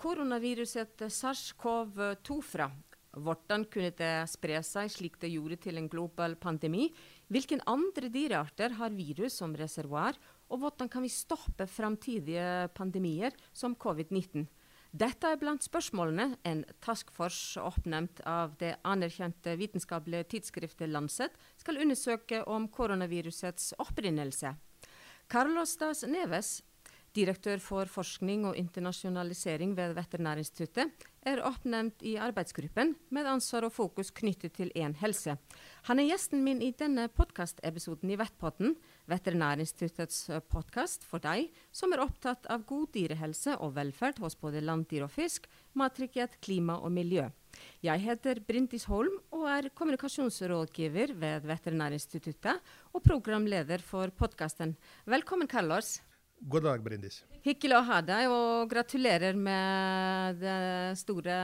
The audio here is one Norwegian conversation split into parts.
koronaviruset SARS-CoV-2 fra? Hvordan kunne det spre seg slik det gjorde til en global pandemi? Hvilke andre dyrearter har virus som reservoar? Og hvordan kan vi stoppe framtidige pandemier som covid-19? Dette er blant spørsmålene en taskforce oppnevnt av det anerkjente vitenskapelige tidsskriftet Lancet skal undersøke om koronavirusets opprinnelse. Carlos Das Neves, direktør for forskning og internasjonalisering ved Veterinærinstituttet, er oppnevnt i arbeidsgruppen med ansvar og fokus knyttet til én helse. Han er gjesten min i denne podkastepisoden i Vettpotten, Veterinærinstituttets podkast for deg som er opptatt av god dyrehelse og velferd hos både landdyr og fisk, mattrygghet, klima og miljø. Jeg heter Brindis Holm og er kommunikasjonsrådgiver ved Veterinærinstituttet og programleder for podkasten. Velkommen, Carlos. God dag, Brindis. Hyggelig å ha deg, og gratulerer med store,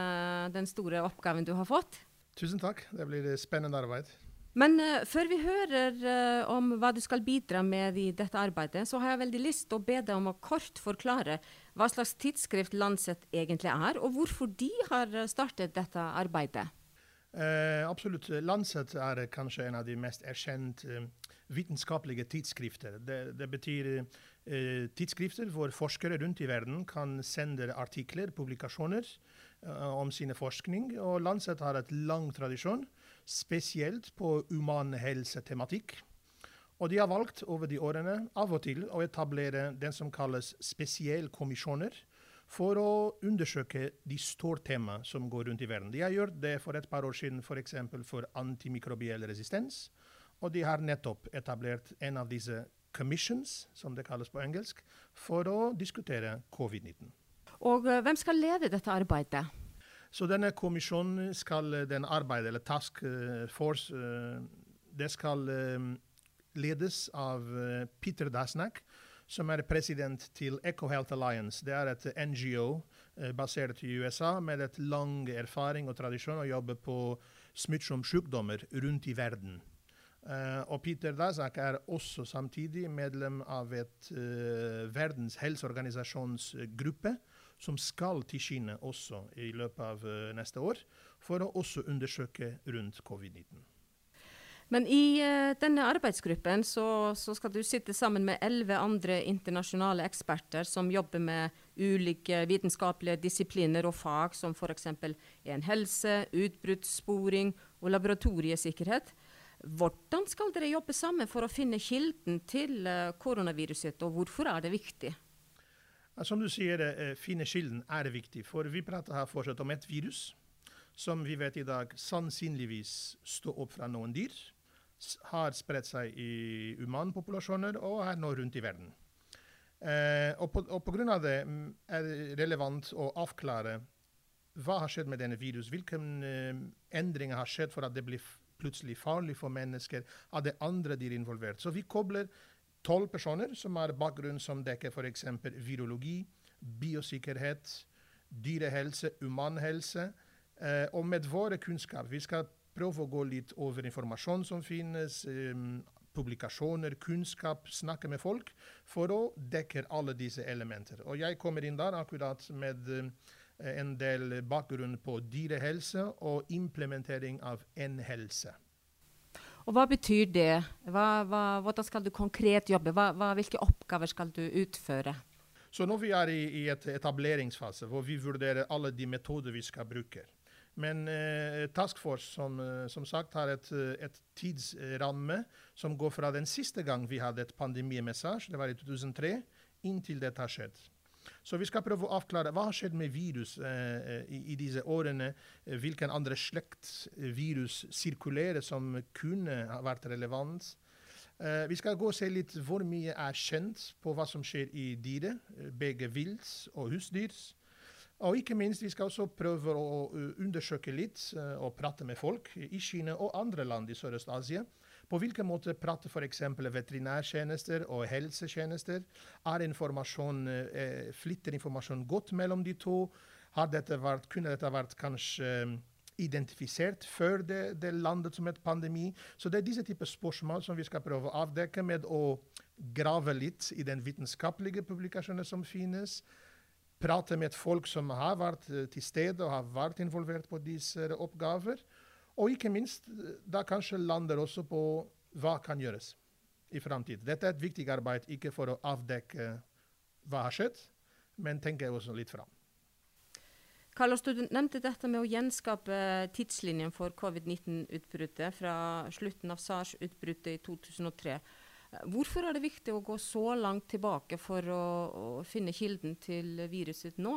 den store oppgaven du har fått. Tusen takk. Det blir spennende arbeid. Men uh, før vi hører uh, om hva du skal bidra med i dette arbeidet, så har jeg veldig lyst til å be deg om å kort forklare hva slags tidsskrift Lancet egentlig er, og hvorfor de har startet dette arbeidet. Uh, absolutt. Lancet er kanskje en av de mest erkjente vitenskapelige tidsskrifter. Det, det betyr Eh, tidsskrifter hvor forskere rundt i verden kan sende artikler, publikasjoner, eh, om sine forskning. Og Lancet har et lang tradisjon, spesielt på humanhelsetematikk. Og de har valgt over de årene av og til å etablere den som kalles spesialkommisjoner for å undersøke de store temaene som går rundt i verden. De har gjort det for et par år siden f.eks. For, for antimikrobiell resistens. Og de har nettopp etablert en av disse commissions, som det kalles på engelsk, for å diskutere covid-19. Og uh, hvem skal lede dette arbeidet? Så denne kommisjonen skal eh, den arbeide, eller task eh, force, det skal ledes av Peter Dasnak, som er president til EcoHealth Alliance. Det er et NGO basert i USA med et lang erfaring og tradisjon å jobbe på smittsomme sykdommer rundt i verden. Uh, og Peter Dazak er også samtidig medlem av et uh, Verdens helseorganisasjons gruppe som skal til Kina også i løpet av uh, neste år, for å også undersøke rundt covid-19. Men i denne arbeidsgruppen så, så, skal du sitte sammen med elleve andre internasjonale eksperter som jobber med ulike vitenskapelige disipliner og fag, som f.eks. en helse, utbruddssporing og laboratoriesikkerhet. Hvordan skal dere jobbe sammen for å finne kilden til uh, koronaviruset, og hvorfor er det viktig? Som du sier, uh, finne kilden er viktig. For vi prater her fortsatt om et virus som vi vet i dag sannsynligvis står opp fra noen dyr, har spredt seg i humanpopulasjoner og er nå rundt i verden. Og, på, og grunn av det mm, er det relevant å avklare hva har skjedd med denne virus, hvilke endringer har skjedd for at det blir plutselig farlig for mennesker, av det andre de er involvert. Så vi kobler tolv personer som har bakgrunn som dekker f.eks. virologi, biosikkerhet, dyrehelse, humanhelse. Eh, og med våre kunnskap Vi skal prøve å gå litt over informasjon som finnes, eh, publikasjoner, kunnskap, snakke med folk, for å dekke alle disse elementer. Og jeg kommer inn der akkurat med eh, en del bakgrunn på dyrehelse og implementering av N-helse. Og Hva betyr det? Hva, hva, hvordan skal du konkret jobbe? Hva, hvilke oppgaver skal du utføre? Så Nå vi er i, i et etableringsfase hvor vi vurderer alle de metoder vi skal bruke. Men eh, Task Force som, eh, som, sagt har et, et, tidsramme som går fra den siste gang vi hadde et pandemimessasje, det var i 2003, inntil dette har skjedd. Så vi skal prøve å avklare hva har skjedd med virus eh, i, i, disse årene. Eh, hvilken andre slekt virus sirkulerer som kunne vært relevant. Eh, vi skal gå og se litt hvor mye er kjent på hva som skjer i dyret, eh, begge vilts og husdyr. Og ikke minst, vi skal også prøve å undersøke litt og prate med folk i Kina og andre land i Sørøst-Asia på hvilken måte prater f.eks. veterinærtjenester og helsetjenester? Er informasjon, eh, flytter informasjon godt mellom de to? Dette vært, kunne dette vært kanskje eh, identifisert før det, det, landet som et pandemi? Så det er disse typer spørsmål som vi skal prøve å avdekke med å grave litt i den vitenskapelige publikasjonen som finnes. prate med folk som har vært eh, til stede og har vært involvert på disse oppgaver. Og ikke minst, eh, da kanskje lander også på hva kan gjøres i framtiden. Dette er et viktig arbeid, ikke for å avdekke hva har skjedd, men tenke også litt fram. Carlos, du nevnte dette med å gjenskape tidslinjen for covid-19-utbruddet fra slutten av SARS-utbruddet i 2003. Hvorfor er det viktig å gå så langt tilbake for å, å finne kilden til viruset nå?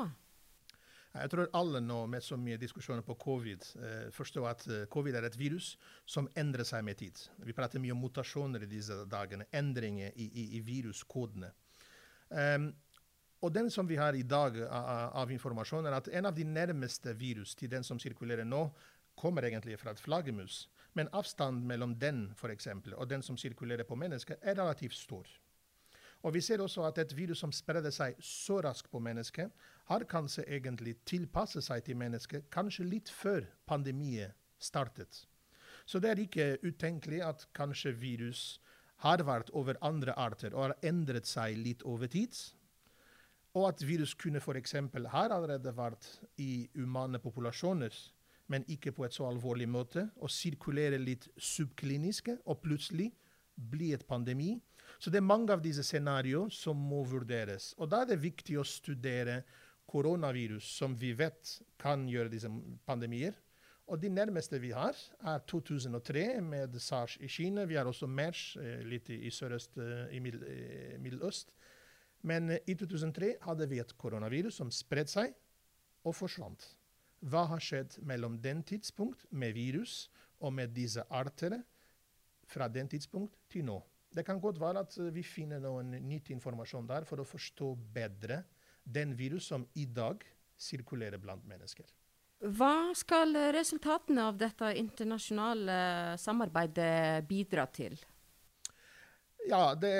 Jeg tror alle nå med så mye diskusjoner på covid eh, forstår at eh, covid er et virus som endrer seg med tid. Vi prater mye om mutasjoner i disse dagene, endringer i, i, i viruskodene. Um, og den som vi har i dag av, av, informasjon, er at en av de nærmeste virus til den som sirkulerer nå, kommer egentlig fra et flaggermus. Men avstanden mellom den for eksempel, og den som sirkulerer på mennesker, er relativt stor. Og Vi ser også at et virus som spreder seg så raskt på mennesket, har kanskje egentlig tilpasset seg til mennesket kanskje litt før pandemien startet. Så det er ikke utenkelig at kanskje virus har vært over andre arter og har endret seg litt over tid. Og at virus kunne f.eks. har allerede vært i humane populasjoner men ikke på et så alvorlig måte, og sirkulere litt subkliniske, og plutselig bli et pandemi. Så det er mange av disse scenarioer som må vurderes. Og da er det viktig å studere koronavirus, som vi vet kan gjøre disse pandemier. Og de nærmeste vi har, er 2003 med SARS i Kina. Vi har også MERS eh, litt i, sørøst, eh, i eh, Middeløst. Men i 2003 hadde vi et koronavirus som spredte seg og forsvant. Hva har skjedd mellom den tidspunkt med virus og med disse artene fra den tidspunkt til nå? Det kan godt være at vi finner noen nyttig informasjon der for å forstå bedre den virus som i dag sirkulerer blant mennesker. Hva skal resultatene av dette internasjonale samarbeidet bidra til? Ja, det,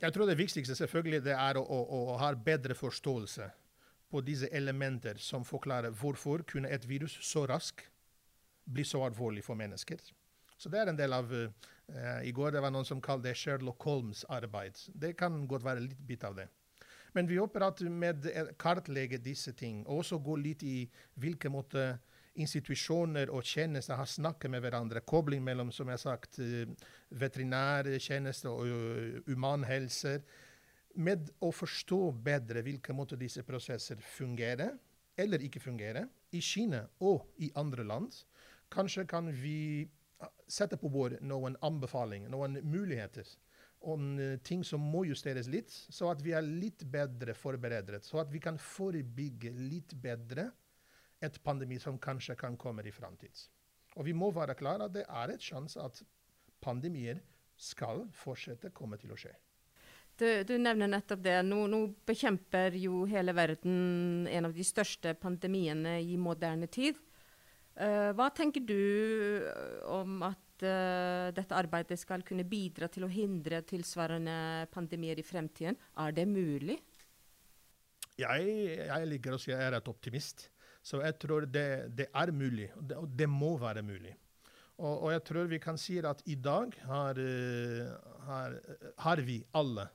jeg tror det viktigste selvfølgelig det er å, å, å ha bedre forståelse på disse elementer som forklarer hvorfor kunne et virus så raskt bli så alvorlig for mennesker. Så det er en del av uh, I går det var noen som kalte det Sherlock Holmes' arbeid. Det kan godt være litt bit av det. Men vi håper at med å kartlegge disse ting, og også gå litt i hvilke måte institusjoner og tjenester har snakket med hverandre. Kobling mellom som jeg har sagt, uh, veterinærtjenester og humanhelser. med å forstå bedre hvilke måter disse prosesser fungerer eller ikke fungerer, i Kina og i andre land, kanskje kan vi ah, sette på bord noen anbefalinger, noen muligheter om ting som må justeres litt, så at vi er litt bedre forberedt. Så at vi kan forebygge litt bedre et pandemi som kanskje kan komme i framtid. Og vi må være klar at det er et sjanse at pandemier skal fortsette komme til å skje. Du, du, nevner nettopp det. Nå, nå, bekjemper jo hele verden en av de største pandemiene i moderne tid. Uh, hva tenker du eh, om at uh, dette arbeidet skal kunne bidra til å hindre tilsvarende pandemier i fremtiden? Er det mulig? Jeg, jeg liker å si jeg er et optimist. Så jeg tror det, det er mulig, og det, og det, må være mulig. Og, og, jeg tror vi kan si at i dag har, har, har vi alle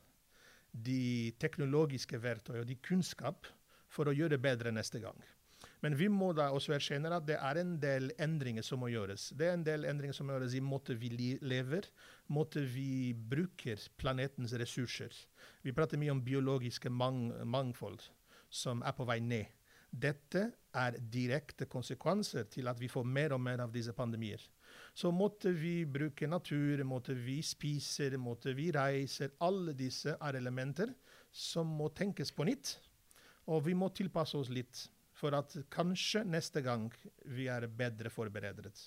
de teknologiske verktøy og de kunnskap for å gjøre bedre neste gang. Men vi må da også erkjenne at det er en del endringer som må gjøres. Det er en del endringer som må gjøres i måten vi lever, måten vi bruker planetens ressurser. Vi prater mye om biologiske mang mangfold som er på vei ned. Dette er direkte konsekvenser til at vi får mer og mer av disse pandemier så måtte vi bruke natur, måtte vi spise, måtte vi reise. Alle disse er elementer som må tenkes på nytt. Og vi må tilpasse oss litt for at kanskje neste gang vi er bedre forberedt.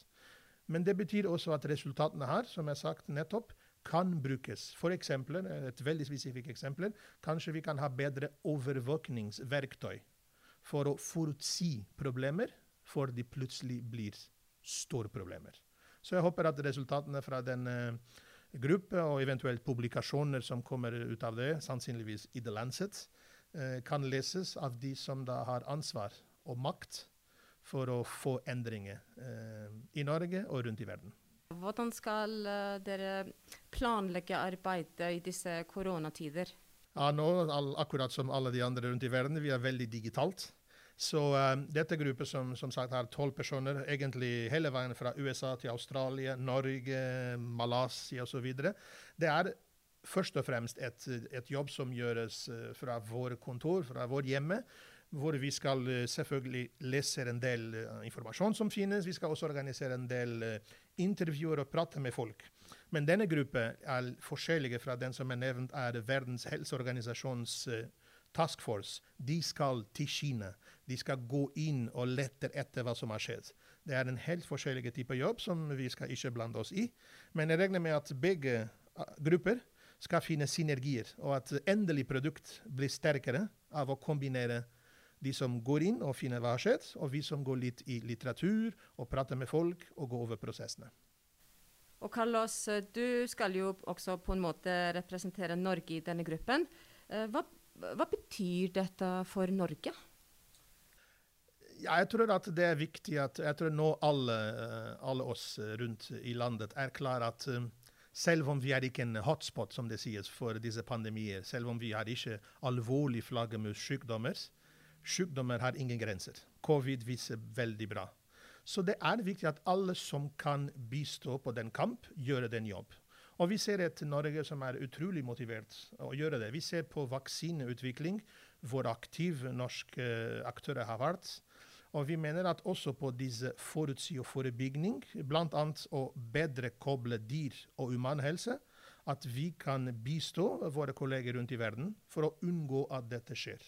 Men det betyr også at resultatene her, som jeg sagt nettopp, kan brukes. For eksempel, et veldig spesifikt eksempel, kanskje vi kan ha bedre overvåkningsverktøy for å forutsi problemer før de plutselig blir store problemer. Så jeg håper at resultatene fra den uh, gruppe, og eventuelt publikasjoner som kommer ut av det, sannsynligvis i The Lancet, kan leses av de som da har ansvar og makt for å få endringer uh, i Norge og rundt i verden. Hvordan skal dere planlegge arbeidet i disse koronatider? Ja, nå, all, akkurat som alle de andre rundt i verden, vi er veldig digitalt. Så um, dette gruppen som, som sagt har tolv personer, egentlig hele veien fra USA til Australia, Norge, Malaysia osv. Det er først og fremst et, et jobb som gjøres uh, fra vår kontor, fra vårt hjemme hvor vi skal uh, selvfølgelig lese en del uh, informasjon som finnes. Vi skal også organisere en del intervjuer og prate med folk. Men denne gruppen er forskjellige fra den som er nevnt er Verdens helseorganisasjons task force. De skal til Kina. De skal gå inn og lette etter hva som har skjedd. Det er en helt forskjellig type jobb som vi skal ikke blande oss i. Men jeg regner med at begge grupper skal finne synergier, og at endelig produkt blir sterkere av å kombinere de som går inn og finner hva har skjedd, og vi som går litt i litteratur og prater med folk og går over prosessene. Og Carlos, du skal jo også på en måte representere Norge i denne gruppen. Eh, hva, hva betyr dette for Norge? Ja, jeg tror at det er viktig at jeg tror nå alle, eh, alle oss rundt i landet er klar at eh, selv om vi er ikke en hotspot, som det sies, for disse pandemier, selv om vi har ikke alvorlig flaggermussykdommer, sykdommer har ingen grenser. Covid viser veldig bra. Så det er viktig at alle som kan bistå på den kamp, gjør den jobb. Og vi ser et Norge som er utrolig motivert å gjøre det. Vi ser på vaksineutvikling, hvor aktive norske aktører har vært. Og vi mener at også på disse forutsi og forebygging, bl.a. å bedre koble dyr og human helse, at vi kan bistå våre kolleger rundt i verden for å unngå at dette skjer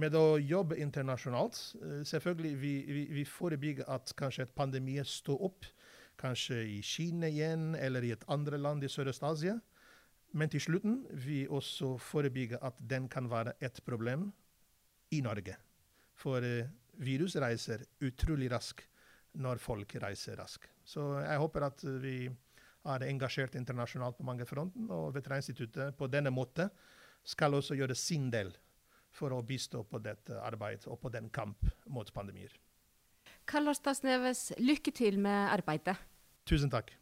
med å jobbe internasjonalt. Eh, selvfølgelig vi, vi, vi forebygger at kanskje et pandemi står opp, kanskje i Kina igjen eller i et andre land i Sørøst-Asia. Men til slutten vi også forebygger at den kan være et problem i Norge. For uh, virus reiser utrolig raskt når folk reiser raskt. Så jeg håper at vi er engasjert internasjonalt på mange fronter, og Veterinærinstituttet på denne måten skal også gjøre sin del for å bistå på dette arbeidet og på den kamp mot pandemier. Carlos Sneves, lykke til med arbeidet. Tusen takk.